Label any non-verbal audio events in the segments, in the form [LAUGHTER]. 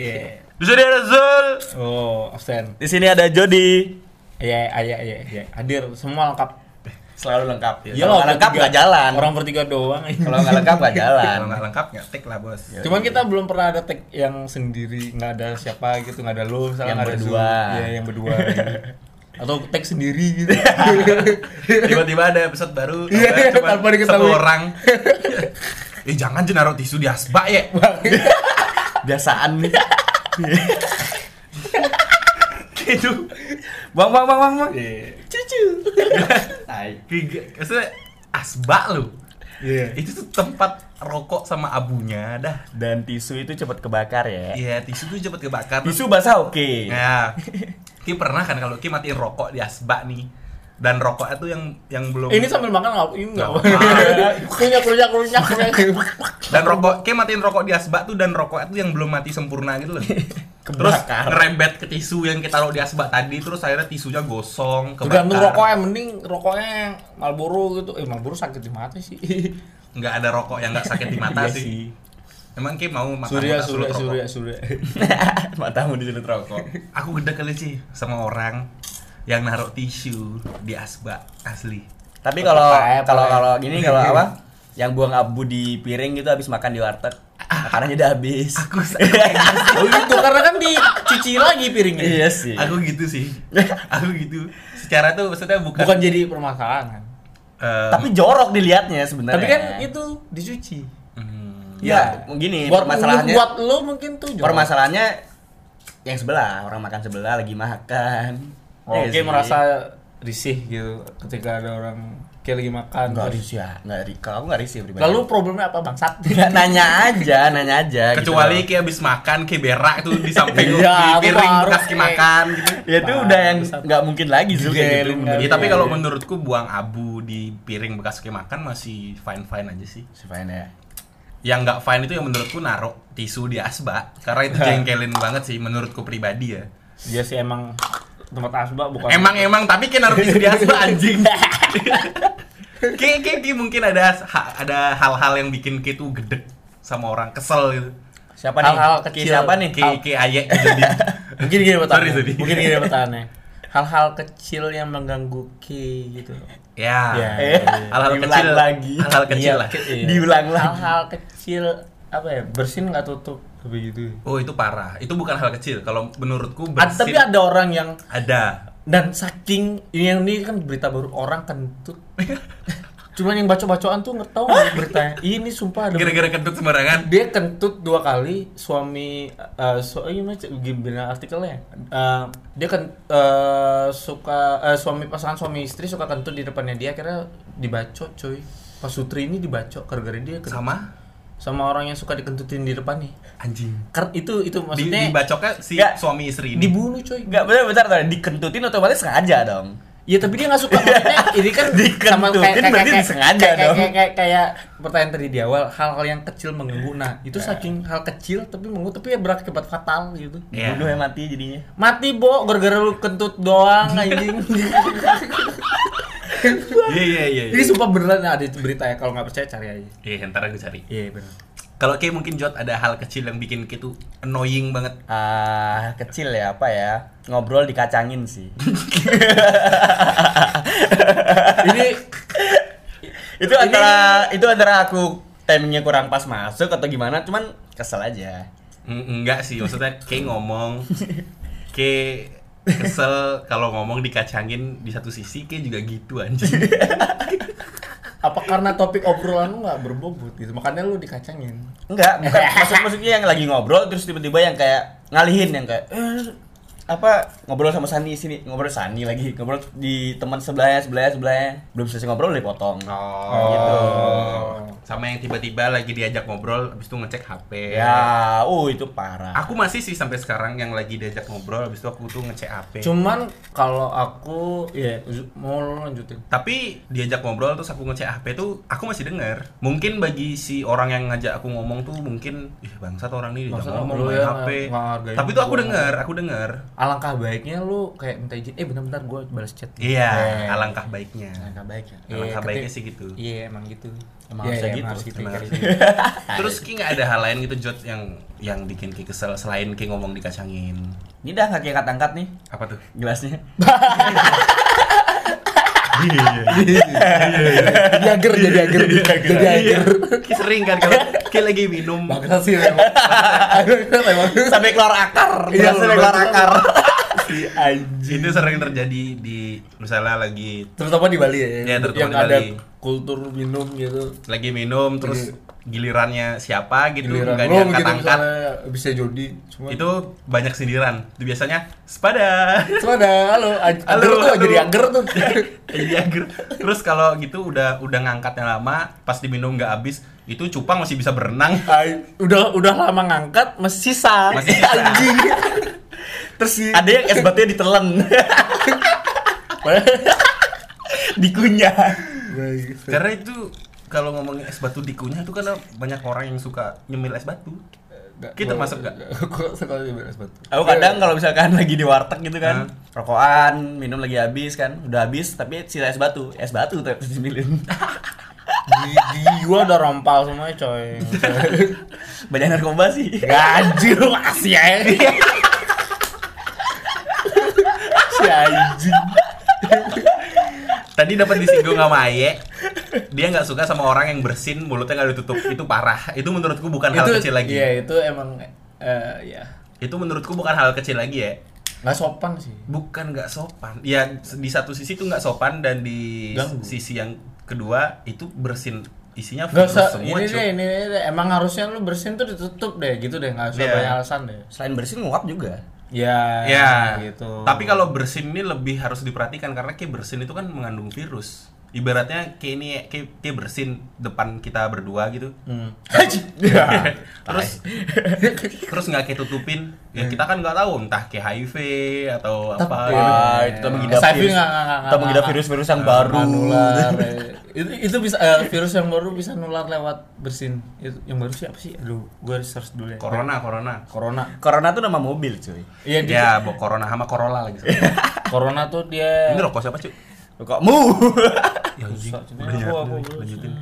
Iya. Di sini ada Zul. Oh, absen. Di sini ada Jody. Iya, iya, iya, iya. Hadir semua lengkap. Selalu lengkap. Iya Kalau nggak lengkap nggak jalan. Orang bertiga doang. Kalau nggak lengkap nggak [LAUGHS] jalan. Kalau nggak lengkap nggak take lah bos. Cuman kita belum pernah ada tag yang sendiri, nggak ada siapa gitu, nggak ada lo, misalnya nggak ada berdua. Zul. Iya, yang berdua. gitu. [LAUGHS] Atau tag sendiri gitu. [LAUGHS] Tiba-tiba ada episode baru. Iya, cuma tanpa diketahui. satu orang. eh jangan aja naruh tisu di asbak ya. Biasaan nih. Gitu. Bang bang bang bang bang. Iya. Cucu. Tai. Asbak lu. Iya. Itu tuh tempat rokok sama abunya dah. Dan tisu itu cepat kebakar ya. Iya, tisu tuh cepet kebakar. Tisu basah oke. Ya. Ki pernah kan kalau Ki matiin rokok di asbak nih. Dan rokoknya tuh yang yang belum Ini sambil makan nggak? Ini nggak. Kunyak, [LAUGHS] kunyak, kunyak, kunyak. dan rokok Ki matiin rokok di asbak tuh dan rokoknya tuh yang belum mati sempurna gitu loh. [LAUGHS] terus ngerembet ke tisu yang kita taruh di asbak tadi terus akhirnya tisunya gosong kebakar. Tergantung rokoknya, mending rokoknya yang Marlboro gitu. Eh, Marlboro sakit di mata sih. [LAUGHS] nggak ada rokok yang nggak sakit di mata Iya sih. Emang Ki mau mata Surya, surya, rokok? surya, surya. Matamu disulut rokok. Aku gede kali sih sama orang yang naruh tisu di asbak asli. Tapi kalau apa, kalau kalau gini kalau apa? [LAUGHS] Yang buang abu di piring gitu habis makan di warteg. Makanannya udah habis. Aku [LAUGHS] Oh gitu, karena kan dicuci lagi piringnya. Iya sih. aku gitu sih. [LAUGHS] Aku gitu. Secara tuh maksudnya bukan, Bukan jadi permasalahan kan. eh, Tapi jorok dilihatnya sebenarnya. Tapi kan itu dicuci. hmm, ya, gini buat permasalahannya buat lo mungkin tuh jorok. permasalahannya yang sebelah orang makan sebelah lagi makan. Oh, Iya Oke sih. merasa risih gitu ketika ada orang kayak lagi makan. Enggak terus- risih ya, enggak ri- kalau aku enggak risih pribadi. Lalu problemnya apa bangsat? [LAUGHS] Nggak, nanya aja, nanya aja. gitu kecuali loh. Ki habis makan Ki berak tuh di samping Iya, di piring bekas kayak- makan gitu. ya itu udah yang nggak mungkin lagi Zul kayak gitu. Ya, tapi kalau menurutku buang abu di piring bekas Ki makan masih fine fine aja sih. Si fine ya. Yang nggak fine itu yang menurutku naruh tisu di asbak karena itu [LAUGHS] jengkelin banget sih menurutku pribadi ya. Dia sih emang tempat asbak bukan. Emang emang tapi kan tisu di asbak anjing. Ki, ki, ki mungkin ada ha- ada hal-hal yang bikin Ki tuh gedek sama orang kesel gitu. Siapa nih? Hal-hal Ki kecil. siapa nih? Ki, ki ayek jadi [LAUGHS] mungkin gini pertanyaannya. sorry. Mungkin gini pertanyaannya. [LAUGHS] Hal-hal kecil yang mengganggu Ki gitu. ya. Ya. Eh, [LAUGHS] Hal-hal kecil lagi. Hal-hal kecil Iya, lah. ke- iya. Diulang lagi. Hal-hal kecil apa ya? Bersin nggak tutup begitu. Oh itu parah. Itu bukan hal kecil. Kalau menurutku bersin tapi ada orang yang ada. dan saking ini yang ini kan berita baru orang kentut. [LAUGHS] Cuman yang baca-bacaan tuh nggak tahu beritanya. Ini sumpah ada Gara-gara kentut sembarangan. dia kentut dua kali suami eh so, gimana cek- gimana artikelnya Eh, dia kan eh, suka eh, suami pasangan suami istri suka kentut di depannya dia akhirnya dibacok coy pas Sutri ini dibacok gara-gara dia kentut. Sama sama orang yang suka dikentutin di depan nih anjing. karena itu itu Di, maksudnya dibacoknya si Nggak. suami istri ini. dibunuh coy Enggak benar benar dikentutin otomatis sengaja dong. Ya tapi dia nggak suka maksudnya ini kan [LAUGHS] Dikentutin berarti disengaja kayak, dong. Kayak, kayak, kayak pertanyaan tadi di awal hal-hal yang kecil mengganggu. Nah itu saking hal kecil tapi mengganggu tapi ya berakibat fatal gitu. Iya. Bunuh yang mati jadinya. Mati bo gara-gara lu kentut doang [LAUGHS] anjing. [LAUGHS] Iya iya iya. ini sumpah beneran ada berita ya kalau nggak percaya cari aja. Iya, ntar aku cari. Iya benar. Kalau kayak mungkin Jot ada hal kecil yang bikin kita annoying banget. Ah, kecil ya apa ya? Ngobrol dikacangin sih. Ini [LAUGHS] itu antara itu antara aku timingnya kurang pas masuk atau gimana, cuman kesel aja. Mm, Enggak sih, maksudnya kayak ngomong [LAUGHS] kayak kesel kalau ngomong dikacangin di satu sisi kayak juga gitu anjing. [LAUGHS] apa karena topik obrolan lu nggak berbobot gitu makanya lu dikacangin. Enggak, bukan maksud maksudnya yang lagi ngobrol terus tiba-tiba yang kayak ngalihin yang kayak eh, apa ngobrol sama Sani sini ngobrol Sani lagi ngobrol di teman sebelahnya sebelahnya sebelahnya belum selesai ngobrol udah dipotong Oh, gitu. Sama yang tiba-tiba lagi diajak ngobrol habis itu ngecek HP. ya uh itu parah Aku masih sih sampai sekarang yang lagi diajak ngobrol habis itu aku tuh ngecek HP. Cuman kalau aku ya mau lanjutin. Tapi diajak ngobrol terus aku ngecek HP tuh aku masih denger. Mungkin bagi si orang yang ngajak aku ngomong tuh mungkin ih bangsat orang ini diajak ngomong main ya, HP. Tapi tuh aku gua. denger, aku denger. Alangkah baiknya lu kayak minta izin eh bentar-bentar gue balas chat Iya, Eh, alangkah baiknya. Alangkah baiknya. iya, Alangkah ketik- baiknya sih gitu. iya emang gitu Emang Iya, harusnya iya, gitu, harus gitu, emang kayak harus [LAUGHS] gitu. Terus Ki nggak ada hal lain gitu Jod yang yang bikin Ki kesel selain Ki ngomong dikacangin. Ini dah kaki angkat-angkat nih Apa tuh? gelasnya. [LAUGHS] jadi ager jadi ager jadi ager Ki sering kan kalau Ki lagi minum. Bagus sih memang [LAUGHS] memang Sampai keluar akar. Iya, sampai keluar akar. Si anjing Itu sering terjadi di misalnya lagi terutama di Bali ya terutama yang di ada Bali. kultur minum gitu lagi minum terus gilirannya siapa gitu Giliran nggak gitu diangkat-angkat. misalnya bisa jodi cuma Itu banyak sindiran. Itu biasanya sepada. cuma ada halo Halo, ager tuh halo. jadi ager tuh [LAUGHS] Iya, ger. Terus kalau gitu udah udah ngangkatnya lama, pas diminum nggak habis, itu cupang masih bisa berenang. Ay, udah udah lama ngangkat masih sisa Masih [LAUGHS] sisa. anjing terus si Ada yang es batunya ditelen. [LAUGHS] Dikunyah. Karena itu kalau ngomongin es batu dikunyah itu karena banyak orang yang suka nyemil es batu. Kita masuk nggak? Kok sekali [LAUGHS] es batu? Aku kadang kalau misalkan lagi di warteg gitu kan, rokokan, minum lagi habis kan, udah habis tapi sisa es batu, es batu tuh disimilin. Di, di gua udah rompal semuanya coy. [LAUGHS] Banyak narkoba sih. Gaji lu kasih ya. Anjing. Tadi dapat disinggung sama Aye. Dia nggak suka sama orang yang bersin mulutnya nggak ditutup. Itu parah. Itu menurutku bukan hal kecil lagi. Iya, itu emang eh ya Itu menurutku bukan hal kecil lagi ya. nggak sopan sih. Bukan nggak sopan. Ya di satu sisi itu nggak sopan dan di Ganggu. sisi yang kedua itu bersin isinya Gak virus usah, semua. ini deh, ini deh. Emang harusnya lu bersin tuh ditutup deh, gitu deh. Nggak usah Iya. banyak alasan deh. Selain bersin nguap juga. Ya, Ya, gitu. Tapi kalau bersin ini lebih harus diperhatikan karena kayak bersin itu kan mengandung virus. Ibaratnya kayak ini kayak, kayak bersin depan kita berdua gitu. Hmm. terus [LAUGHS] [LAUGHS] terus nggak kayak tutupin. Ya kita kan nggak tahu entah kayak HIV atau apa. Tapi- gitu. Itu mengidap virus. Kita mengidap nggak- virus-virus yang baru. Nular. eh. itu itu bisa eh, virus yang baru bisa nular lewat bersin. Itu yang baru siapa sih? Aduh, gua search dulu ya. Corona, corona. Corona. Corona tuh nama mobil, cuy. Iya, dia Ya, corona sama Corolla lagi. [LAUGHS] Corona tuh dia Ini rokok siapa, Cuk? Kok mu? Ya, aku, aku, lanjutin.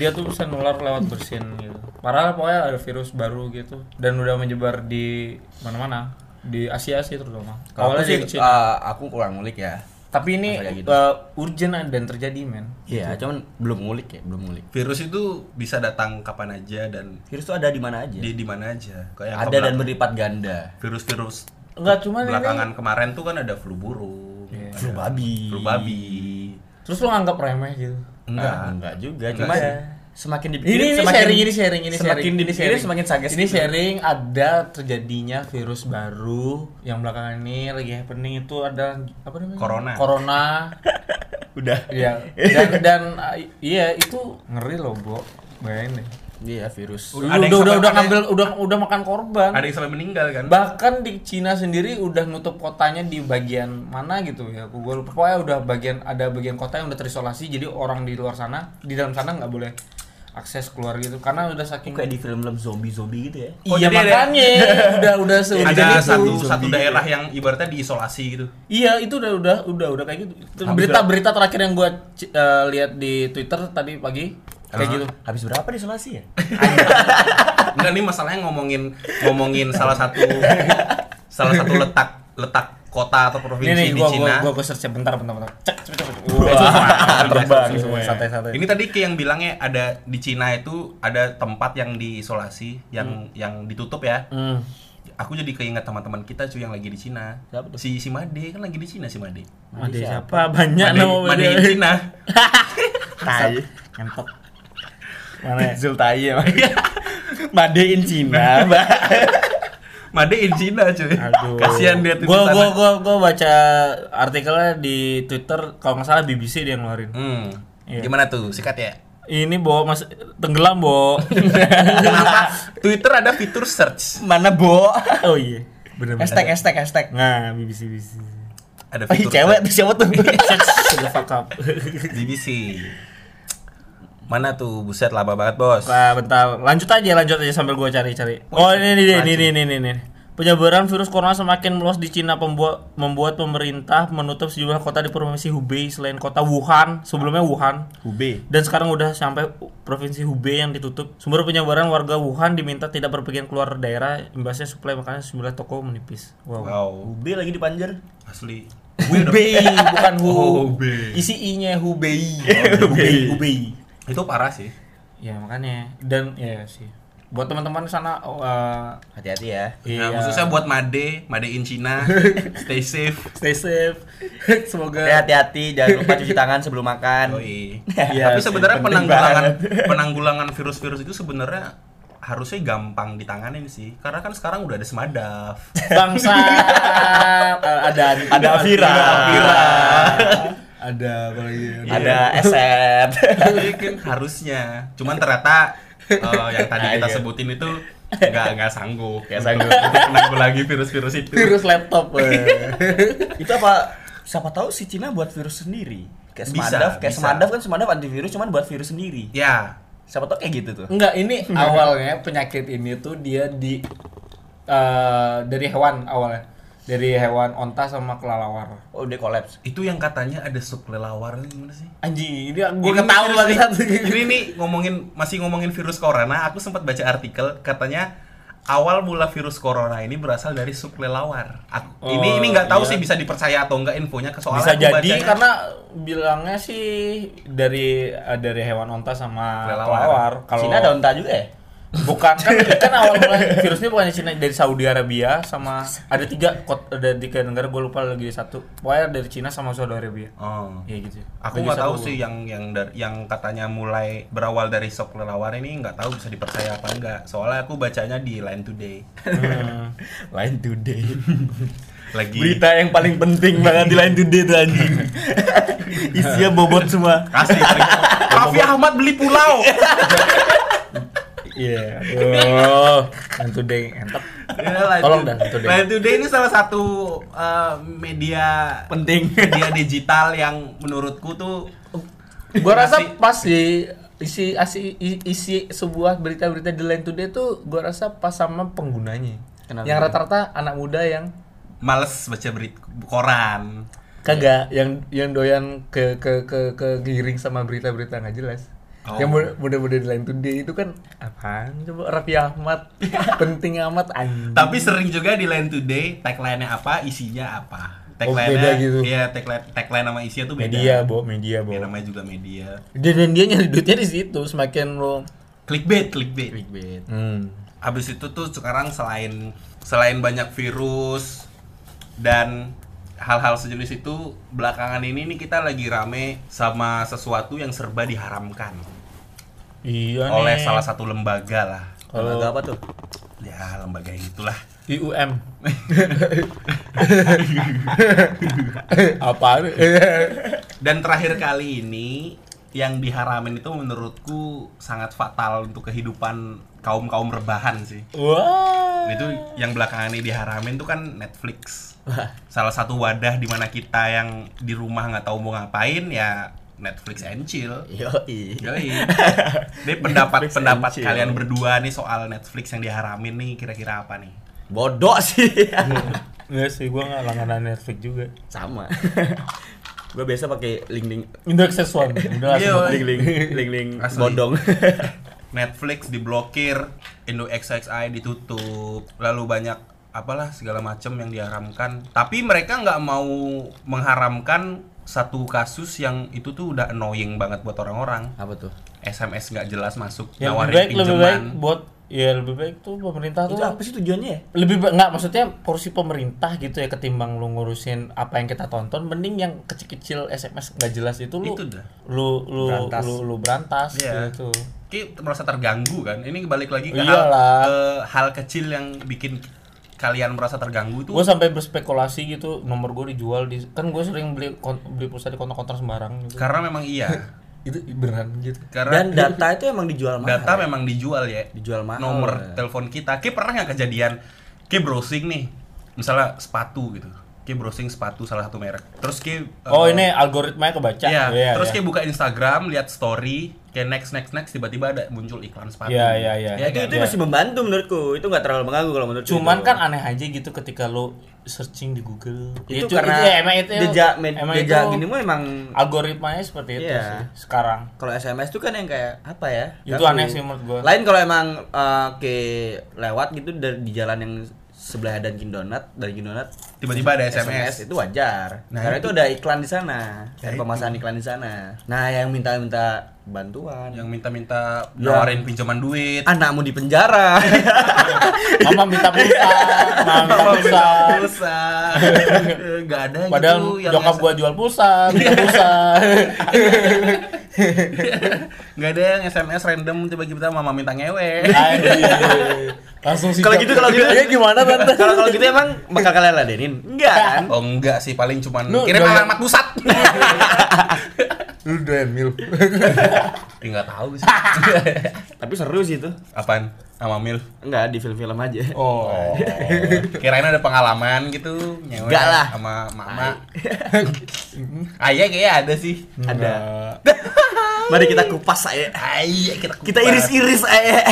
dia tuh bisa nular lewat bersin gitu. Padahal pokoknya ada virus baru gitu dan udah menyebar di mana-mana di Asia sih terutama. Kalau aku sih, Cina. ah, aku kurang ngulik ya. Tapi ini gitu? uh, urgent dan terjadi men. Iya, cuman belum ngulik ya, belum ngulik. Virus itu bisa datang kapan aja dan Virus tuh ada di mana aja. di di mana aja. Kayak ada dan berlipat ganda. virus-virus Enggak cuma belakangan kemarin tuh kan ada flu burung. Flu babi. flu babi. terus lu nganggap remeh gitu. Enggak. Ah, enggak juga, cuman sih. semakin Ini dipikirin ini semakin sharing ini sharing ini semakin sharing. dipikirin semakin sages. Ini sharing ada terjadinya virus baru yang belakangan ini lagi happening itu ada apa namanya? Corona. Corona. [LAUGHS] Udah. Iya. Dan dan uh, iya itu ngeri loh, Bo. Bayangin deh. Iya, virus. Udah udah udah, udah ngambil udah udah makan korban. Ada yang sampai meninggal kan? Bahkan di Cina sendiri udah nutup kotanya di bagian mana gitu ya. Aku gua lupa. Pokoknya udah bagian ada bagian kota yang udah terisolasi jadi orang di luar sana, di dalam sana nggak boleh akses keluar gitu karena udah saking Kayak di film-film zombie-zombie gitu ya. Oh, iya ada- makanya [LAUGHS] udah udah seujung ada itu. satu zombie. satu daerah yang ibaratnya diisolasi gitu. Iya itu udah udah udah udah kayak gitu. Berita-berita terakhir yang gua ci- eh, lihat di Twitter tadi pagi kayak gitu. Habis berapa di isolasi ya? [LAUGHS] Enggak nih masalahnya ngomongin ngomongin salah satu salah satu letak letak kota atau provinsi Ini nih di gua, Cina. gua gua gua search bentar bentar bentar. Cek cepet cepet. Wah, terbang semua. Santai santai. Ini tadi kayak yang bilangnya ada di Cina itu ada tempat yang diisolasi, yang yang ditutup ya. Hmm. Aku jadi keinget teman-teman kita cuy yang lagi di Cina. Siapa tuh? Si si Made kan lagi di Cina si Made. Ada siapa? Banyak Made, nama Made in Cina. [LAUGHS] Tai. Ngentot. Mana ya? Zultai ya. Made in Cina, Mbak. Made in Cina cuy. Aduh. Kasihan dia tuh Gua gua gua gua baca artikelnya di Twitter kalau nggak salah BBC dia ngeluarin. Hmm. Iya. Gimana tuh? Sikat ya. Ini Bo Mas tenggelam, Bo. Kenapa? Twitter ada fitur search. Mana, Bo? oh iya. Bener bener. Hashtag, hashtag, hashtag. Nah, BBC BBC. Ada Oh, fitur cewek tuh siapa tuh? [LAUGHS] Shut the fuck up. search. BBC. Mana tuh? Buset lama banget, Bos. Nah, bentar. Lanjut aja, lanjut aja sambil gua cari-cari. Oh, ini ini ini ini ini ini. Penyebaran virus corona semakin meluas di Cina pembuat membuat pemerintah menutup sejumlah kota di provinsi Hubei selain kota Wuhan, sebelumnya Wuhan. Hubei. Dan sekarang udah sampai provinsi Hubei yang ditutup. Sumber penyebaran warga Wuhan diminta tidak berpergian keluar daerah, imbasnya suplai makanan sejumlah toko menipis. Wow. Wow, Hubei lagi di Panjer. asli. Hubei bukan Hu. Oh, Hubei. Isi I-nya Hubei. Hubei. Hubei. Itu parah sih. Ya makanya dan ya sih. Buat teman-teman sana oh, eh, Hati-hati ya. iya, Nah, khususnya buat Made, Made in Cina, [LAUGHS] stay safe. stay safe. [LAUGHS] Semoga Ya, Hati-hati, jangan lupa cuci [LAUGHS] tangan sebelum makan. Yoi. Iya Tapi sih, sebenarnya penanggulangan banget. penanggulangan virus-virus itu sebenarnya harusnya gampang ditanganin sih. Karena kan sekarang udah ada semadaf. bangsa Eh, ada Ada Avira. Avira. Ada apa lagi Ada SM. Jadi kan harusnya. Cuman ternyata eh, yang tadi Ah, kita iya. sebutin itu nggak nggak sanggup. Nggak sanggup. untuk menanggulangi virus-virus itu. virus laptop eh. [LAUGHS] itu apa siapa tahu si Cina buat virus sendiri kayak Bisa, Semadaf kayak bisa. Semadaf kan Semadaf antivirus cuman buat virus sendiri Ya, siapa tahu kayak gitu tuh enggak ini [LAUGHS] awalnya penyakit ini tuh dia di eh, dari hewan awalnya dari hewan onta sama kelelawar oh udah kolaps itu yang katanya ada subkelelawar itu gimana sih? anjing ini gue ketahu serius banget nih. Ini [LAUGHS] nih ngomongin masih ngomongin virus corona, aku sempat baca artikel katanya awal mula virus corona ini berasal dari subkelelawar. Aku- Oh, ini ini nggak tahu iya. sih bisa dipercaya atau enggak infonya ke soalnya bisa aku jadi bacanya- karena bilangnya sih dari eh, dari hewan onta sama Kelelawar. kelelawar kalau Cina ada unta juga ya bukan kan [LAUGHS] kan awal mula virusnya bukan Cina dari Saudi Arabia sama ada tiga kot ada tiga negara gue lupa lagi satu pokoknya dari Cina sama Saudi Arabia Oh. ya gitu Aku nggak tahu sih yang yang dar- yang katanya mulai berawal dari sok kelelawar ini nggak tahu bisa dipercaya apa enggak. Soalnya aku bacanya di Line Today. Hmm. [LAUGHS] Line Today [LAUGHS] Lagi berita yang paling penting banget di Line Today tuh anjing isinya bobot semua Asli. Raffi Ahmad beli pulau. Iya. Aduh yang today entep Ya, Line Tolong To- dah, Line Today. Line Today ini salah satu uh, media penting. media digital yang menurutku tuh gua rasa pas sih isi isi isi sebuah berita-berita di Line Today tuh gua rasa pas sama penggunanya. Kenapa? yang rata-rata anak muda yang males baca berita koran. kagak yang yang doyan ke ke ke ke giring sama berita-berita nggak jelas Oh. yang mu- muda-muda di Line Today itu kan apaan coba Raffi Ahmad [LAUGHS] penting amat anjing Tapi sering juga di Line Today tagline-nya apa, isinya apa. Oh, beda Tagline-nya gitu. Iya, tagline tagline sama isinya tuh beda. media bo media bo Ya, namanya juga media. dan, dan dia nyari duitnya di situ semakin lo Clickbait, clickbait. clickbait hmm. Habis itu tuh sekarang selain selain banyak virus dan hal-hal sejenis itu belakangan ini nih kita lagi rame sama sesuatu yang serba diharamkan iya oleh nih salah satu lembaga lah. Kalau- lembaga apa tuh Ya, lembaga yang itulah. IUM [LAUGHS] apa Dan terakhir kali ini yang diharamin itu menurutku sangat fatal untuk kehidupan kaum-kaum rebahan sih. wah Itu yang belakangan ini diharamin tuh kan Netflix. Salah satu wadah di mana kita yang di rumah nggak tahu mau ngapain ya Netflix and chill. Yoi. Yoi. [LAUGHS] Ini pendapat pendapat chill. kalian berdua nih soal Netflix yang diharamin nih kira-kira apa nih? bodoh sih Enggak sih, gua nggak langganan Netflix juga. sama [LAUGHS] gue biasa pakai link link Indo Access One. Udah Iya, link link link link Asli. bodong [LAUGHS] Netflix diblokir, Indo XXI ditutup, lalu banyak apalah segala macam yang diharamkan. Tapi mereka nggak mau mengharamkan satu kasus yang itu tuh udah annoying banget buat orang-orang. apa tuh SMS nggak jelas masuk, Ya, lebih nawarin baik lebih baik pinjaman. buat ya lebih baik tuh pemerintah tuh itu apa sih tujuannya ya lebih ba- nggak maksudnya porsi pemerintah gitu ya ketimbang lu ngurusin apa yang kita tonton mending yang kecil-kecil SMS nggak jelas itu lu Itu dah. lu lu Berantas. lu lu berantas Iya. gitu Ki merasa terganggu kan? Ini balik lagi ke hal, Iyalah. ke hal kecil yang bikin kalian merasa terganggu tuh. gue sampai berspekulasi gitu nomor gue dijual di kan gue sering beli kon- beli pulsa di konter-konter sembarang gitu Karena memang iya. [LAUGHS] itu beneran gitu Karena dan [LAUGHS] data itu emang dijual mahal data ya? memang dijual ya. dijual mahal nomor ya. telepon kita. Ki pernah nggak kejadian? Ki browsing nih, misalnya sepatu gitu. Ki browsing sepatu salah satu merek. Terus Ki oh eh, ini algoritmanya kebaca Iya, terus iya. Ki buka Instagram, lihat story, kayak next next next tiba-tiba ada muncul iklan sepatu. Iya, iya, iya. Ya, itu kan? itu masih membantu menurutku itu nggak terlalu mengganggu kalau menurut Cuman kan aneh aja gitu ketika lo searching di Google. itu, Ya, karena ya, emang itu jejak med- emang jejak itu gini mah emang algoritmanya seperti itu Iya. sih sekarang. kalau SMS tuh kan yang kayak apa ya? Itu ganggu. aneh sih menurut gua. Lain kalau emang eh, ke lewat gitu dari di jalan yang sebelah Dunkin Donat dari Dunkin Donat Tiba-tiba ada SMS. itu wajar. Nah, Karena itu- itu ada iklan di sana, Ya, ada itu. pemasangan iklan di sana. Nah, yang minta-minta bantuan, Yang minta-minta Ya. nawarin pinjaman duit. anakmu di penjara. [LAUGHS] Mama minta pulsa, mama minta pulsa. pulsa. [LAUGHS] Enggak ada Padahal gitu yang nyokap gua jual pulsa, minta pulsa. [LAUGHS] [LAUGHS] Enggak ada yang SMS random tiba-tiba mama minta ngewe. Langsung sih. Kalau gitu, kalau gitu. Ya gimana tante? [LAUGHS] Kalau kalau gitu emang bakal kalian ladenin? Enggak kan? Oh enggak sih, paling cuman Lu kirim alamat pusat. [LAUGHS] Lu udah mil. Enggak tahu sih. Tapi seru sih itu. Apaan? Sama Mil. Enggak di film-film aja. Oh. Oh. [LAUGHS] Kirain ada pengalaman gitu nyewe Enggak lah. sama mama. [LAUGHS] Ayah kayaknya ada sih. Ada. Mari kita kupas saya. Ayah kita Kita iris-iris saya.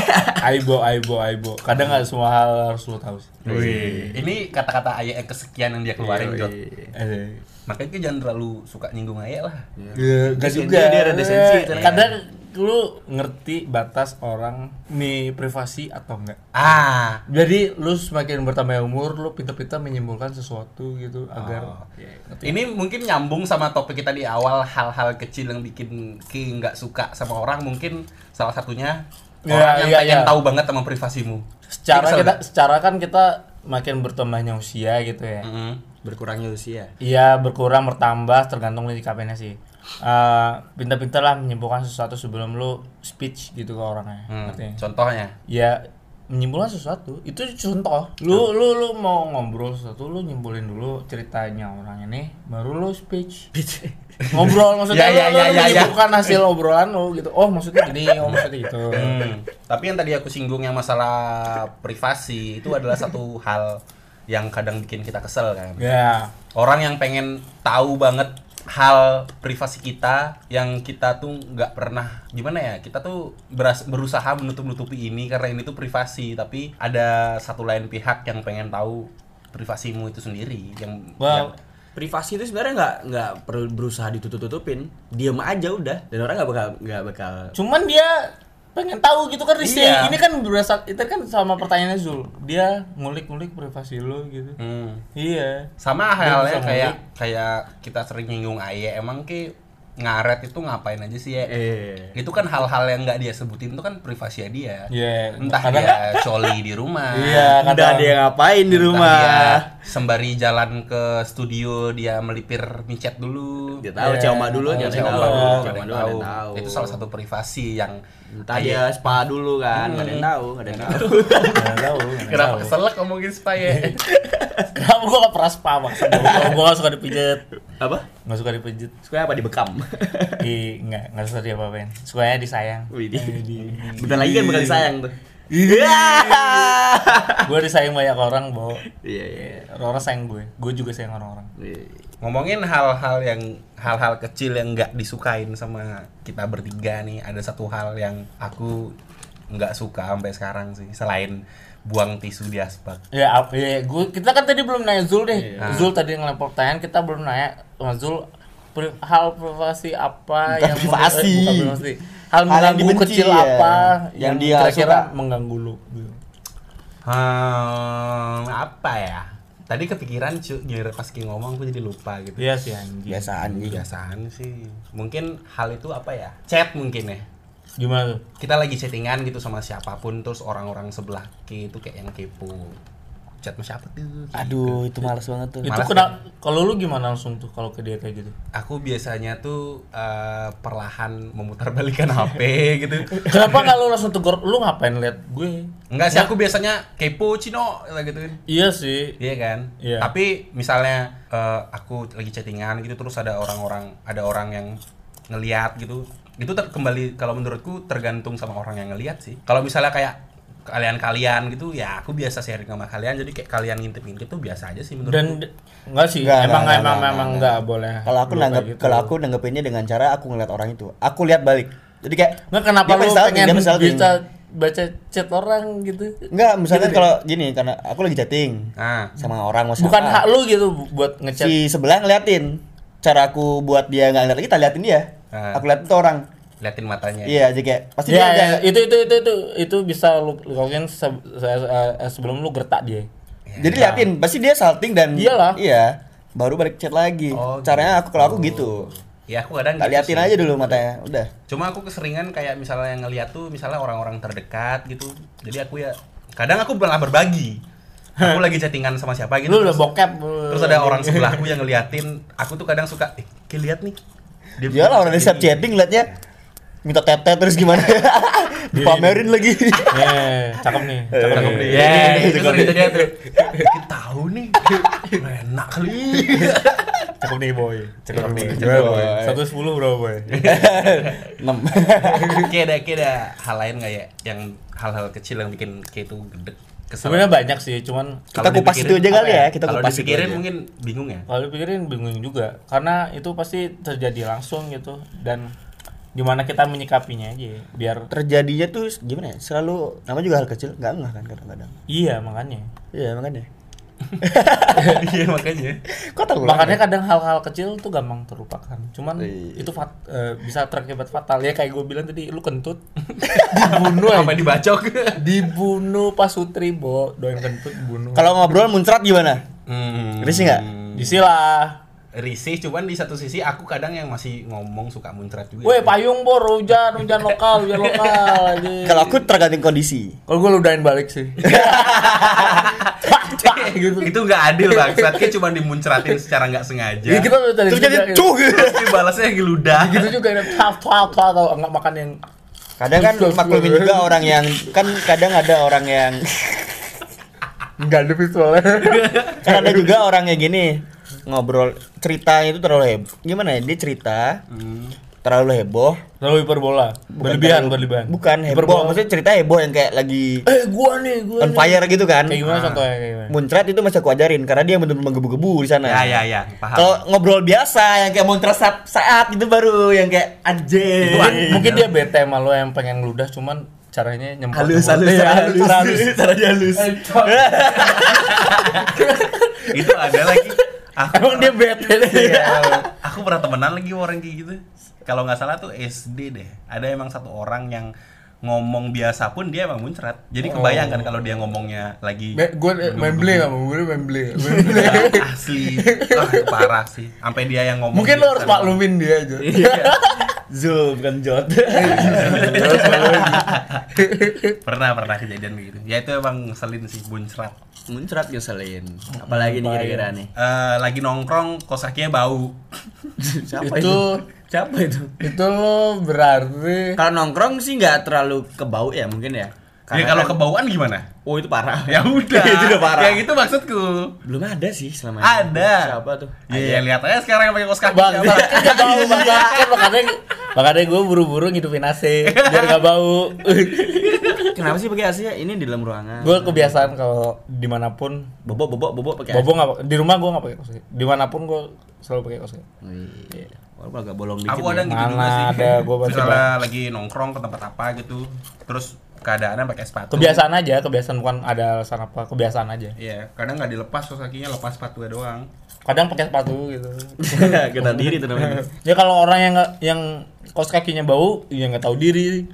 Aibo, aibo, aibo. Kadang nggak semua hal harus lu tahu sih. Wih, ini kata-kata ayah yang kesekian yang dia keluarin, Iya, Jot. Eh. Makanya kita jangan terlalu suka nyinggung ayah lah. Ya, gak juga. dia ada desensi, Eh. Kadang lu ngerti batas orang nih privasi atau enggak. Ah, Jadi lu semakin bertambah umur, lu pintar-pintar menyimpulkan sesuatu gitu agar Oh. Ya, ngerti. ini mungkin nyambung sama topik kita di awal hal-hal kecil yang bikin Ki nggak suka sama orang mungkin salah satunya Ya, orang yang iya, pengen iya. tahu banget sama privasimu. secara kita secara kan kita makin bertambahnya usia gitu ya. Mm-mm. Berkurangnya usia. Iya berkurang bertambah tergantung dari KPN sih. Eh, pintar-pintar lah menyimpulkan sesuatu sebelum lu speech gitu ke orangnya. Hmm? Contohnya, Ya menyimpulkan sesuatu itu contoh. Lu lu lu mau ngobrol sesuatu lu nyimpulin dulu ceritanya orang ini baru lu speech. [LAUGHS] Ngobrol maksudnya Ya, ya, lu, ya, lu ya, ya. menyimpulkan hasil obrolan lu gitu. Oh maksudnya gini, oh maksudnya gitu. [LAUGHS] Hmm, Tapi yang tadi aku singgung yang masalah privasi itu adalah satu hal yang kadang bikin kita kesel kan. Ya. Orang yang pengen tahu banget hal privasi kita yang kita tuh nggak pernah gimana ya kita tuh beras- berusaha menutup-nutupi ini karena ini tuh privasi tapi ada satu lain pihak yang pengen tahu privasimu itu sendiri yang Well, yang- Privasi itu sebenarnya nggak nggak perlu berusaha ditutup-tutupin. Diam aja udah. Dan orang nggak bakal nggak bakal Cuman dia pengen tahu gitu kan Rizky. Iya. Ini kan berasal itu kan sama pertanyaannya Zul. Dia ngulik-ngulik privasi lu gitu. Hmm. Iya. sama Dia halnya kayak ngulik. kayak kita sering nyinggung Aye emang ki ngaret itu ngapain aja sih ya eh itu kan hal-hal yang nggak dia sebutin itu kan privasi dia Iya. entah kadang dia coli di rumah Iya, ada yang ngapain di entah rumah. dia sembari jalan ke studio dia melipir micet dulu Dia tahu cioma dulu, Oh, dia tahu. dulu tahu. yang tahu. itu salah satu privasi yang Entah dia spa dulu kan, nggak ada yang tahu, nggak ada yang tahu. Nggak tahu. nggak kenapa tahu. keselak ngomongin spa ya [LAUGHS] Kenapa gua gak pernah spa maksudnya? Gua, gua gak suka dipijet. Apa? Gak suka dipijet. Suka apa dibekam? Ih, enggak, enggak suka dia apa-apain. Sukanya disayang. Wih, bentar lagi kan bakal disayang tuh. Gue disayang banyak orang, Bo. Iya, iya. Orang-orang sayang gue. Gue juga sayang orang-orang. Iya. Ngomongin hal-hal yang hal-hal kecil yang nggak disukain sama kita bertiga nih ada satu hal yang aku nggak suka sampai sekarang sih selain buang tisu di aspal Ya, ap- ya gua, kita kan tadi belum nanya Zul deh. Iya. Zul tadi ngelempar pertanyaan, kita belum nanya sama Zul pri- hal privasi apa Bukan yang privasi. eh, bukan privasi. Hal Hal yang mengganggu dibenci, kecil ya. apa Yang yang, dia kira-kira suka. mengganggu lu hmm, apa ya tadi kepikiran cu giliran pas Ki ngomong aku jadi lupa gitu Iya sih anjing. Biasaan nih. kebiasaan sih mungkin hal itu apa ya chat mungkin ya Gimana tuh? kita lagi chattingan gitu sama siapa pun terus orang-orang sebelah Ki itu kayak yang kepo chat sama siapa tuh Aduh, itu males banget tuh. Itu Malas kena kalau lu gimana langsung tuh kalau ke dia kayak gitu? aku biasanya tuh eh, perlahan memutarbalikan HP [LAUGHS] gitu Kenapa nggak lu langsung tegur? Lu ngapain lihat gue? Enggak sih aku biasanya kepo Cino gitu kan. Iya sih. Iya kan? Iya. Tapi misalnya eh, aku lagi chattingan gitu terus ada orang-orang ada orang yang ngeliat gitu. Itu ter- kembali kalau menurutku tergantung sama orang yang ngeliat sih. Kalau misalnya kayak kalian-kalian gitu ya aku biasa sharing sama kalian jadi kayak kalian ngintip-ngintip tuh biasa aja sih menurutku. Dan enggak sih, Nggak, emang nggak, emang nggak, emang nggak, enggak boleh. Kalau aku nanggap gitu. kalau aku nanggepinnya dengan cara aku ngeliat orang itu. Aku lihat balik. Jadi kayak Nggak kenapa lu pengen bisa baca chat orang gitu? Enggak, misalkan Gitu, kalau gini karena aku lagi chatting Nah, sama orang WhatsApp. Bukan hak lu gitu buat ngechat. Si sebelah ngeliatin. Cara aku buat dia nggak ngeliat lagi, tak liatin dia. Ah. Aku liatin tuh orang. Liatin matanya. Iya, jadi kayak pasti Ya, dia ada itu itu itu itu itu bisa lu lu lakuin se- se- eh, sebelum lu gertak dia. Jadi liatin, pasti dia salting dan Iyalah. Iya. Baru balik chat lagi. Oh, Caranya aku kalau aku gitu. Ya aku kadang Tak gitu liatin sih. aja dulu matanya. Udah. Cuma aku keseringan kayak misalnya ngeliat tuh misalnya orang-orang terdekat gitu. Jadi aku ya kadang aku malah berbagi. Aku lagi chattingan sama siapa gitu. Lu udah bokep. terus ada orang sebelahku yang ngeliatin. Aku tuh kadang suka, eh, kayak lihat nih. Dia Dia lah orang di setiap chatting liatnya minta tete terus gimana? [LAUGHS] [LAUGHS] Dipamerin lagi. Eh, cakep nih. Cakep Cakep nih. nih. Ya, Ya, itu itu sering dia tuh. Kita tahu nih. Enak kali. cakep nih boy. Cakep Cakep nih. nih, cakep. Satu sepuluh berapa boy? [LAUGHS] 6. kayak ada kayak ada hal lain nggak ya yang hal-hal kecil yang bikin kayak itu gede. Sebenarnya banyak sih, cuman Kita kupas itu aja kali apa ya, kita kalau kupas itu aja. mungkin bingung ya. kalau dipikirin bingung juga karena itu pasti terjadi langsung gitu dan gimana kita menyikapinya aja biar Terjadinya tuh gimana ya? Selalu nama juga hal kecil, enggak enggak kan kadang-kadang. iya makanya Iya, makanya. [LAUGHS] Iya makanya. Kok tahu? makanya kadang hal-hal kecil tuh gampang terlupakan cuman Iya. itu fat, eh, bisa terakibat fatal ya kayak gue bilang tadi lu kentut [LAUGHS] dibunuh [LAUGHS] Apa dibacok? dibunuh pas Sutri bo doain kentut dibunuh Kalau ngobrol muncrat gimana? Hmm. Risih nggak? disilah Risih, cuman di satu sisi aku kadang yang masih ngomong suka muncrat juga. Weh payung bor hujan hujan [LAUGHS] lokal hujan lokal [LAUGHS] aja. Kalau aku tergantung kondisi. kalau gue ludahin balik sih. gitu. [LAUGHS] itu nggak adil bang. Saatnya cuma dimuncratin secara nggak sengaja. Ya, kita udah tadi Terus jadi juga, cuh. Tapi balasnya geludah. gitu juga ada tap tap tap kalau nggak makan yang Kadang kan maklumin juga orang yang kan kadang ada orang yang nggak ada visualnya. kan ada juga orang yang gini ngobrol ceritanya itu terlalu heboh. Gimana ya? Dia cerita Hmm. terlalu heboh. Terlalu hiperbola, berlebihan berlebihan. Bukan heboh, Hiperbola. maksudnya cerita heboh yang kayak lagi Eh gua nih gua. on nih. fire gitu kan. Kayak gimana Ah. contohnya kayak gimana? Muncrat itu masih aku ajarin karena dia benar-benar menggebu-gebu di sana. Ya ya ya, paham. Kalau ngobrol biasa yang kayak muncrat saat, saat itu baru yang kayak anjing. Mungkin, mungkin dia bete sama lo yang pengen ngeludah cuman caranya nyemprot. halus halus Iya, halus cara halus. caranya halus. [LAUGHS] itu ada lagi. Aku Emang dia bete deh. Iya. [LAUGHS] Aku pernah temenan lagi orang kayak gitu. Kalau nggak salah tuh SD deh. Ada emang satu orang yang ngomong biasa pun dia emang muncrat. Jadi kebayang kan kalau dia ngomongnya lagi Be- Gue main beli nggak mau, gue main beli. [LAUGHS] Main beli. asli. Itu parah sih. Sampai dia yang ngomong. Mungkin lo harus maklumin dia aja. Zul bukan Jot. Pernah pernah kejadian begitu. Ya itu emang ngeselin sih muncrat. muncrat ngeselin. Apalagi nih kira-kira nih. Eh, lagi nongkrong kos kakinya bau. Siapa itu Siapa itu? itu lo berarti Kalau nongkrong sih nggak terlalu kebau ya mungkin ya. Ya Karena kalau kan- kebauan gimana? Oh itu parah. Ya udah. [LAUGHS] itu udah parah. Ya gitu maksudku. Belum ada sih selama ini. Ada. Siapa tuh? Ya, ya lihat aja sekarang yang pakai kos kaki bang nggak bau bang kan makanya makanya gue buru-buru ngidupin AC biar nggak bau [LAUGHS] Kenapa sih pakai AC ya? Ini di dalam ruangan. gue kebiasaan kalau di mana pun bobok bobok bobok pakai bobo nggak di rumah gue nggak pakai kaos kaki di mana pun gue selalu pakai kaos kaki Iya. Walaupun agak bolong dikit. Aku ada ya. gitu juga sih. ada, gua [LAUGHS] pasti Misalnya lagi nongkrong ke tempat apa gitu, terus keadaannya pakai sepatu. kebiasaan aja kebiasaan bukan ada alasan apa kebiasaan aja Iya, kadang nggak dilepas kos kakinya, lepas sepatu doang. kadang pakai sepatu gitu [LAUGHS] Kita diri tuh namanya. [LAUGHS] ya kalau orang yang yang kos kakinya bau ya nggak tahu diri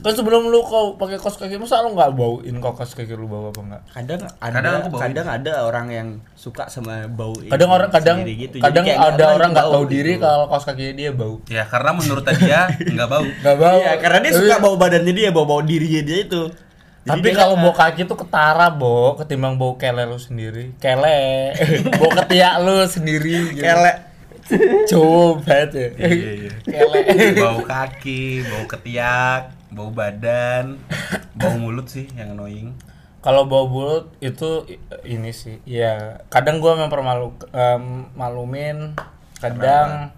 kan sebelum lu kau pakai kos kaki masa lu nggak bauin kok kos kaki lu bau apa enggak Kadang ada Kadang aku bauin. kadang ada orang yang suka sama bau kadang orang kadang gitu. Kadang kayak ada orang nggak tahu gitu. diri kalau kos kakinya dia bau Ya, karena menurut dia [LAUGHS] nggak bau. nggak bau Iya, karena dia suka bau badannya dia, bau bau dirinya dia itu. Jadi tapi kalau bau kaki tuh ketara bo ketimbang bau kele lu sendiri kele [LAUGHS] bau ketiak lu sendiri gitu. kelek cowok banget ya Iya, iya. kele bau kaki, bau ketiak, bau badan, bau mulut sih yang annoying. kalau bau mulut itu ini sih ya kadang gua memang permalu em, malumin kadang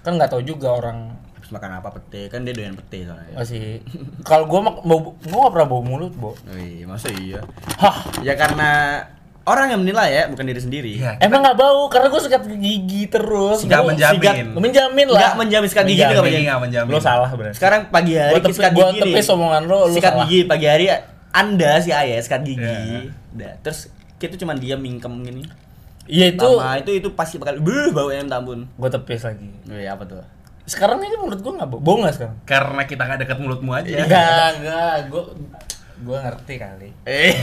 kan nggak tahu juga orang Habis makan apa pete? Kan dia doyan pete soalnya. masih kalau gua mak- bau gua nggak pernah bau mulut bo Oh iya, masa iya? hah Ya karena Orang yang menilai ya, bukan diri sendiri. Iya. Emang nggak bau karena gue sikat gigi terus. Nggak Gua menjamin. sikat- menjamin lah. Nggak menjamin sikat gigi nggak Menjamin, menjamin. nggak menjamin. Lo salah berarti. Sekarang pagi hari Gua tepi- sikat gua gigi tepis omongan lo, lu sikat salah. gigi pagi hari Anda si ayah sikat gigi. Iya. Udah. Terus kita cuma diam mingkem gini. Iya itu. Lama itu itu pasti bakal beuh bau ayam tambun. Gue tepis lagi. Oh, iya apa tuh? Sekarang ini menurut gue nggak bau. Bau nggak sekarang? Karena kita nggak dekat mulutmu aja. Enggak, enggak. Gue gue ngerti kali. Eh.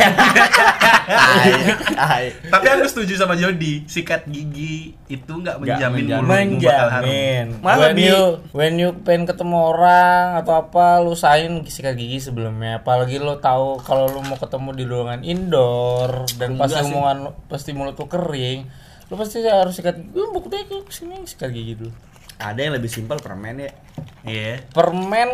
Tapi aku setuju sama Jody, sikat gigi itu nggak menjamin menjamin. mulutmu bakal harum. Menjamin. Malah when you when you pengen ketemu orang atau apa, lu usahain sikat gigi sebelumnya. Apalagi lu tahu kalau lu mau ketemu di ruangan indoor dan Enggak pasti lu- pasti mulut lu kering, lu pasti harus sikat gigi. Lu buktinya ke sini sikat gigi dulu. Ada yang lebih simpel permen ya. Iya. Permen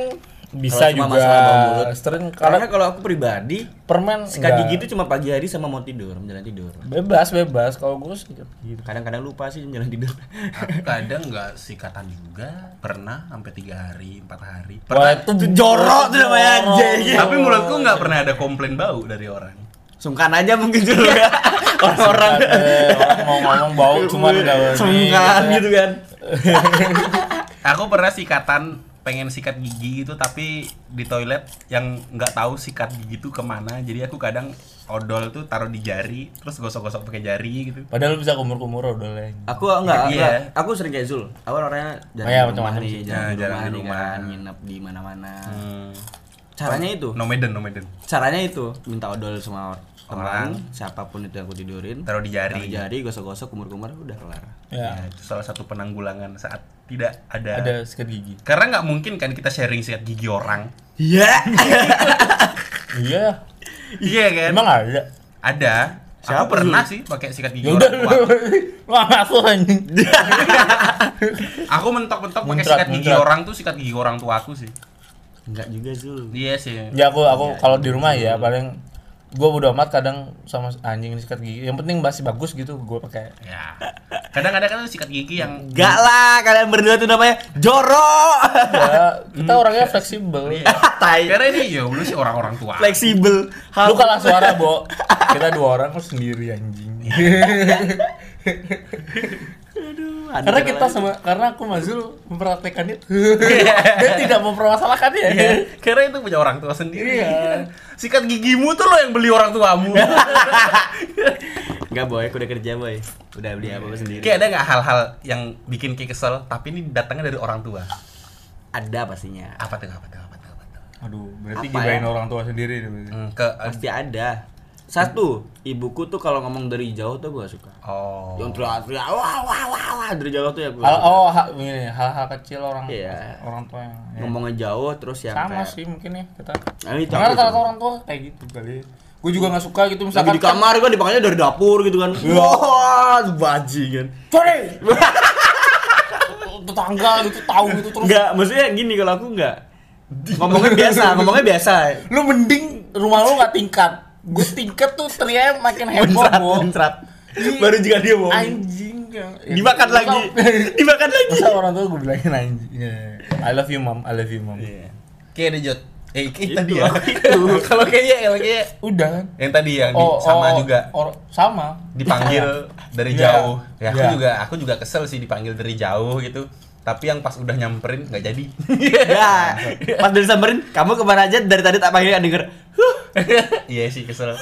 bisa cuma juga. mulut. Sering Karena kalau kalau aku pribadi permen sikat enggak. gigi itu cuma pagi hari sama mau tidur, menjelang tidur. bebas bebas kalau gue sikat gigi. Kadang-kadang lupa sih menjelang tidur. Aku kadang nggak sikatan juga, pernah sampai tiga hari, empat hari. Wah Pernah. itu Itu jorok tuh namanya, anjing. Tapi mulutku nggak pernah ada komplain bau dari orang. Sungkan aja mungkin dulu ya. [LAUGHS] Orang-orang Eh, orang mau ngomong bau cuman udah [LAUGHS] sungkan gitu kan. [LAUGHS] Aku pernah sikatan pengen sikat gigi gitu tapi di toilet yang nggak tahu sikat gigi itu ke mana jadi aku kadang odol tuh taruh di jari terus gosok-gosok pakai jari gitu Padahal bisa kumur-kumur lah. Aku enggak, Iya. enggak. Aku sering kayak Zul. Aku orangnya jarang Oh iya, di rumah macam-macam nih, sih. jarang Nah, jarang rumah, di rumah. kan, nginep di mana-mana. hmm. Caranya itu. nomeden nomeden Caranya itu minta odol sama Orang. siapa pun itu yang aku tidurin. taruh di Taruh jari jari, gosok-gosok, kumur-kumur udah kelar. Ya. Ya, itu salah satu penanggulangan saat tidak ada, Ada sikat gigi. karena nggak mungkin kan kita sharing sikat gigi orang Iya. Iya. iya kan Emang ada. ada Siapa aku pernah sih pakai sikat gigi Ya udah orang tua. [LAUGHS] Wah, masuk anjing. aku mentok-mentok pakai sikat gigi muncrat. orang tuh sikat gigi orang tua aku sih Enggak juga Zul. iya sih Ya aku aku kalau di rumah ya paling gua udah amat kadang sama anjing sikat gigi. Yang penting masih bagus gitu gua pakai. ya kadang-kadang kan sikat gigi yang Enggak lah, kalian berdua tuh namanya jorok. Ya, kita orangnya fleksibel. Iya. [LAUGHS] Karena ini ya lu sih orang-orang tua Fleksibel. Lu kalah suara, Bo. [LAUGHS] Kita dua orang lu sendiri anjing. [LAUGHS] Aduh, karena kita sama karena aku Mazul mempraktekkan itu. [LAUGHS] Dia tidak mempermasalahkan ya. Iya, karena itu punya orang tua sendiri Iya. sikat gigimu tuh lo yang beli orang tuamu [LAUGHS] Enggak boy, aku udah kerja boy. Udah beli apa-apa sendiri. kayak ada nggak hal-hal yang bikin kayak kesel tapi ini datangnya dari orang tua Ada pastinya. apa tuh apa tuh apa tuh apa tuh Aduh, berarti Apa gibain ya? orang tua sendiri nih. Hmm, ke Pasti ada. Satu, ibuku tuh kalau ngomong dari jauh tuh gua suka. oh Yang teriak-teriak wah wah wah wah dari jauh tuh ya. Hal, suka. oh, ha, ini hal-hal kecil orang Iya. orang tua yang ya. Ngomongnya jauh terus yang sama kayak sih mungkin ya kita. Nah, itu Karena tuh. orang tua kayak gitu kali. Gue juga nggak suka gitu lagi misalkan di kamar kan dipanggilnya dari dapur gitu kan. Wah, bajingan. Cari. [LAUGHS] Tetangga gitu tahu gitu terus. Enggak, maksudnya gini kalau aku enggak. Ngomongnya biasa, ngomongnya biasa. Lu mending rumah lu nggak tingkat. Gue tingkat tuh teriaknya makin heboh, Muncrat, Bo. muncrat. Baru juga dia bohong. Anjing. ya. Dimakan Masa- lagi. [LAUGHS] Dimakan lagi. Masa orang tua gue bilangin anjing. Ya. I love you mom, I love you mom. kayak ada jod eh Itu, [LAUGHS] tadi ya kalau kayaknya yang kayak Udah kan? yang tadi yang di- sama juga or- sama. dipanggil [LAUGHS] dari Iya. jauh ya aku Iya. juga aku juga kesel sih dipanggil dari jauh gitu tapi yang pas udah nyamperin nggak jadi [LAUGHS] Ya, pas dari samperin, kamu ke mana aja dari tadi tak panggil denger. Huh. [LAUGHS] iya sih kesel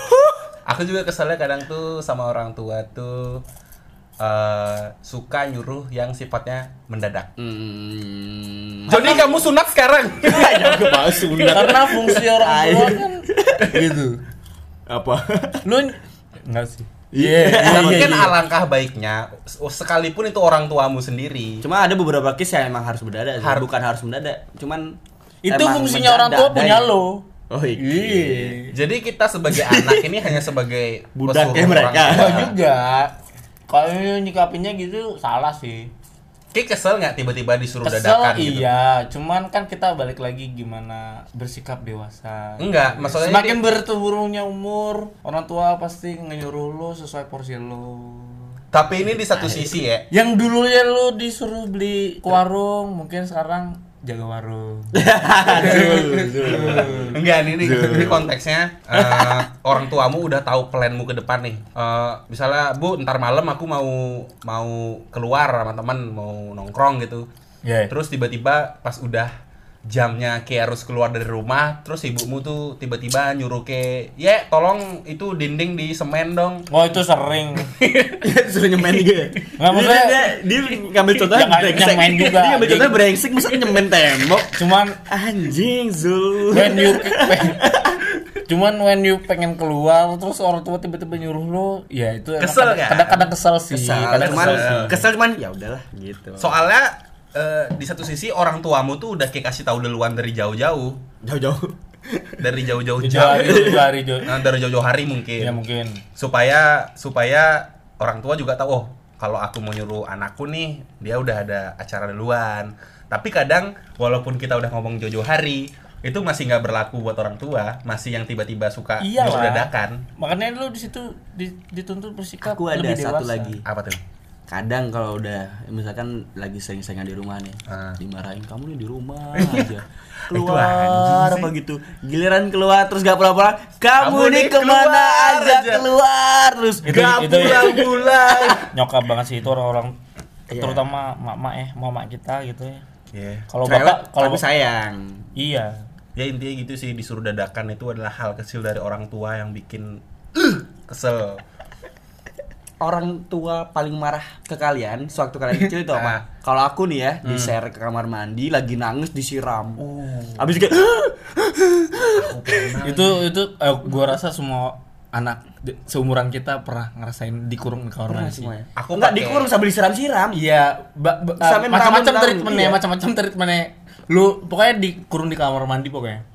aku juga keselnya kadang tuh sama orang tua tuh eh, suka nyuruh yang sifatnya mendadak Hmm. jadi kamu sunat sekarang [LAUGHS] Ya, aku sunat. Karena fungsi orang tua kan gitu. Apa? Lu enggak sih? Iya. iya, kan iya. alangkah baiknya sekalipun itu orang tuamu sendiri Cuma ada beberapa case yang emang harus mendadak. Har- bukan harus mendadak. Cuman Itu fungsinya orang tua punya dan- lo. Oh iya. Iya. Jadi kita sebagai anak ini hanya sebagai Budaknya pesuruh mereka. orang juga. Kalau nyikapinya gitu salah sih. Kayak kesel nggak tiba-tiba disuruh Kesel dadakan gitu? iya, cuman kan kita balik lagi gimana bersikap dewasa. Enggak, maksudnya Semakin dia- bertumbuhnya umur, orang tua pasti nyuruh lo sesuai porsi lo. Tapi ini di satu sisi ya. Yang dulunya lo disuruh beli ke warung, mungkin sekarang jaga warung. [LAUGHS] Enggak, ini, ini, ini konteksnya eh, orang tuamu udah tahu planmu ke depan nih. Eh, misalnya, Bu, ntar malam aku mau mau keluar sama teman, mau nongkrong gitu. Iya. Terus tiba-tiba pas udah jamnya Ki harus keluar dari rumah, terus ibumu tuh tiba-tiba nyuruh ke, "Ye, tolong itu dinding di semen dong." Oh itu sering. [LAUGHS] Suruh nyemen juga. Nggak, maksudnya- dia, dia, dia ngambil contohnya Ya, nggak- brengsek. nyemen juga. Dia ngambil contohnya Jadi- brengsek masa nyemen tembok. Cuman Anjing Zul. when you [LAUGHS] Cuman when you pengen keluar terus orang tua tiba-tiba nyuruh lo, ya itu Kesel kadang- kan? Kadang-kadang kesel sih. Kesel, kadang cuman kesel kesel cuman ya udahlah gitu. Soalnya eh, di satu sisi orang tuamu tuh udah kayak kasih tahu duluan dari jauh-jauh, Jauh-jauh. dari jauh-jauh Jauh jam, hari, jauh hari, jauh. Nah, dari jauh-jauh hari mungkin. Ya mungkin. supaya supaya orang tua juga tahu oh kalau aku mau nyuruh anakku nih dia udah ada acara duluan tapi kadang walaupun kita udah ngomong jauh-jauh hari itu masih nggak berlaku buat orang tua masih yang tiba-tiba suka Iya nyuruh lah. dadakan Makanya lu di situ di- dituntut bersikap Aku ada lebih satu dewasa. lagi. apa tuh Kadang kalau udah misalkan lagi sering-seringan di rumah nih, Ah. dimarahin kamu nih di rumah [LAUGHS] aja. Keluar apa gitu. Giliran keluar terus gak pulang-pulang, kamu, Kamu nih ke mana keluar aja, aja." keluar terus. Itu- Gak itu- pulang-pulang [LAUGHS] Nyokap banget sih itu orang-orang Iya. terutama mak-mak ya, mama kita gitu ya. Iya. Kalau bapak kalau tapi sayang. iya. ya intinya gitu sih disuruh dadakan itu adalah hal kecil dari orang tua yang bikin "Uh, [CLEARS THROAT] kesel orang tua paling marah ke kalian sewaktu kalian kecil itu [LAUGHS] Ah. apa? Kalau aku nih ya, di share ke kamar mandi lagi nangis disiram. Oh. Habis kayak [LAUGHS] itu itu eh, gua rasa semua anak seumuran kita pernah ngerasain dikurung di kamar mandi. semuanya. Aku enggak dikurung sambil disiram-siram. Iya, ba- ba- Sampai macam-macam treatmentnya, iya. macam-macam treatmentnya. Lu pokoknya dikurung di kamar mandi pokoknya.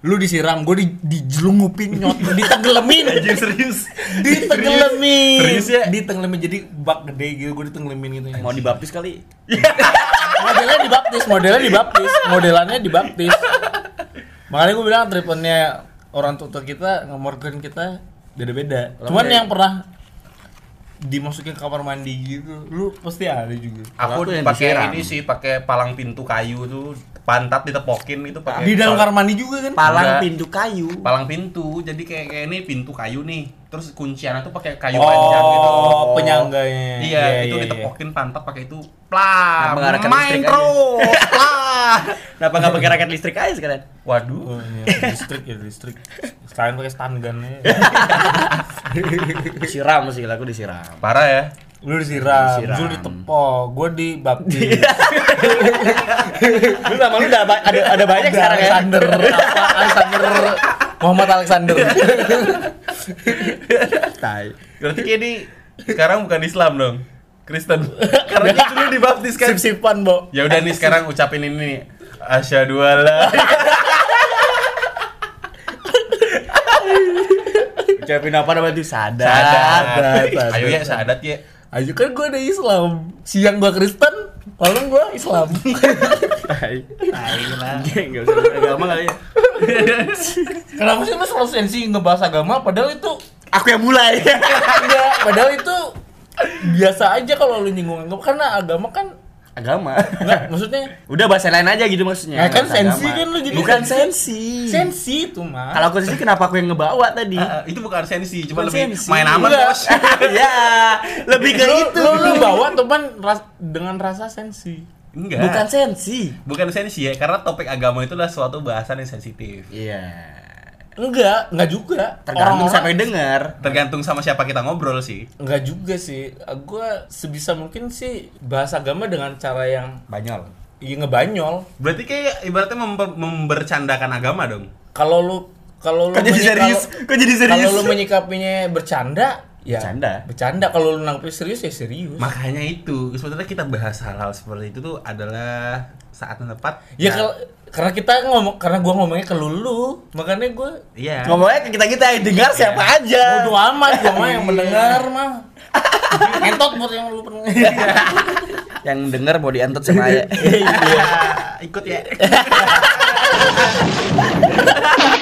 Lu disiram, gue di dijelungupin, nyot, ditenggelamin. [LAUGHS] Anjing serius ditenggelamin. Serius ya? Ditenggelamin jadi bak gede gitu, gue ditenggelamin gitu. Mau dibaptis kali. [LAUGHS] modelnya dibaptis, modelnya dibaptis, modelannya dibaptis. Makanya gue bilang treatmentnya orang tua kita ngomorkan kita beda-beda. Cuman yang pernah dimasukin ke kamar mandi gitu, lu pasti ada juga. aku pakai ini sih pakai palang pintu kayu tuh pantat ditepokin itu pakai Di dalam kamar mandi juga kan? Palang Enggak. pintu kayu. palang pintu jadi kayak kayak ini pintu kayu nih terus kunciannya tuh pakai kayu oh, panjang gitu penyangganya. iya itu iya. ditepokin pantat pakai itu plah raket main listrik aja? [LAUGHS] terus plah Kenapa nggak pakai raket listrik aja sekalian? waduh Oh, iya, listrik ya listrik. Sekalian pakai stun gun [LAUGHS] Disiram sih, aku disiram. parah ya Lu disiram, Disiram. [LAUGHS] lu ditepok, gua dibaptis. Lu nama lu udah ba- ada ada banyak sekarang ya. Alexander, apa? Alexander Muhammad Alexander. Tai. berarti kayak ini sekarang bukan Islam dong Kristen karena itu dulu dibaptis kan Sip-sipan, Bo. ya udah nih sekarang ucapin ini nih asyhadu alla Ucapin apa namanya itu sadar. sadat sadat. ayo ya sadat ya Ayo kan gua ada Islam. Siang gua Kristen, malam gua Islam. Tai. Tai lah. Enggak usah agama kali ya. Kenapa sih lu selalu sensi ngebahas agama padahal itu Aku yang mulai. [LAUGHS] enggak, padahal itu biasa aja kalau lu nyinggung agama karena agama kan agama. enggak maksudnya Udah bahasa lain aja gitu maksudnya. Ya kan bahasa sensi agama. kan lu jadi Bukan sensi. sensi. itu mah. Kalau aku sensi kenapa aku yang ngebawa tadi? Ah, itu bukan sensi cuma Bukan lebih sensi. main aman bos [LAUGHS] ya, lebih ke itu. Lu, lu bawa teman ras- dengan rasa sensi. enggak Bukan sensi. bukan sensi ya karena topik agama itu adalah suatu bahasan yang sensitif Iya. Enggak, enggak juga. Tergantung Orang-orang- siapa yang dengar. tergantung sama siapa kita ngobrol sih Enggak juga sih. Gua sebisa mungkin sih bahas agama dengan cara yang Banyol. ya ngebanyol. berarti kayak ibaratnya memper- membercandakan agama dong Kalau lu kalau lu Kok jadi serius? kalau- Kok jadi serius? Kalau lu menyikapinya bercanda, ya Bercanda. Bercanda. Kalau lu nangkep serius ya serius. makanya itu sebenarnya kita bahas hal-hal seperti itu tuh adalah saat yang tepat ya Nah, kalau karena kita ngomong karena gua ngomongnya ke lulu, makanya gua iya Ngomongnya ke kita-kita yang dengar siapa aja. bodo amat gua mah yang mendengar mah. Entot buat yang lu pernah. Yang denger mau dientot sama ya. ikut ya [LAUGHS]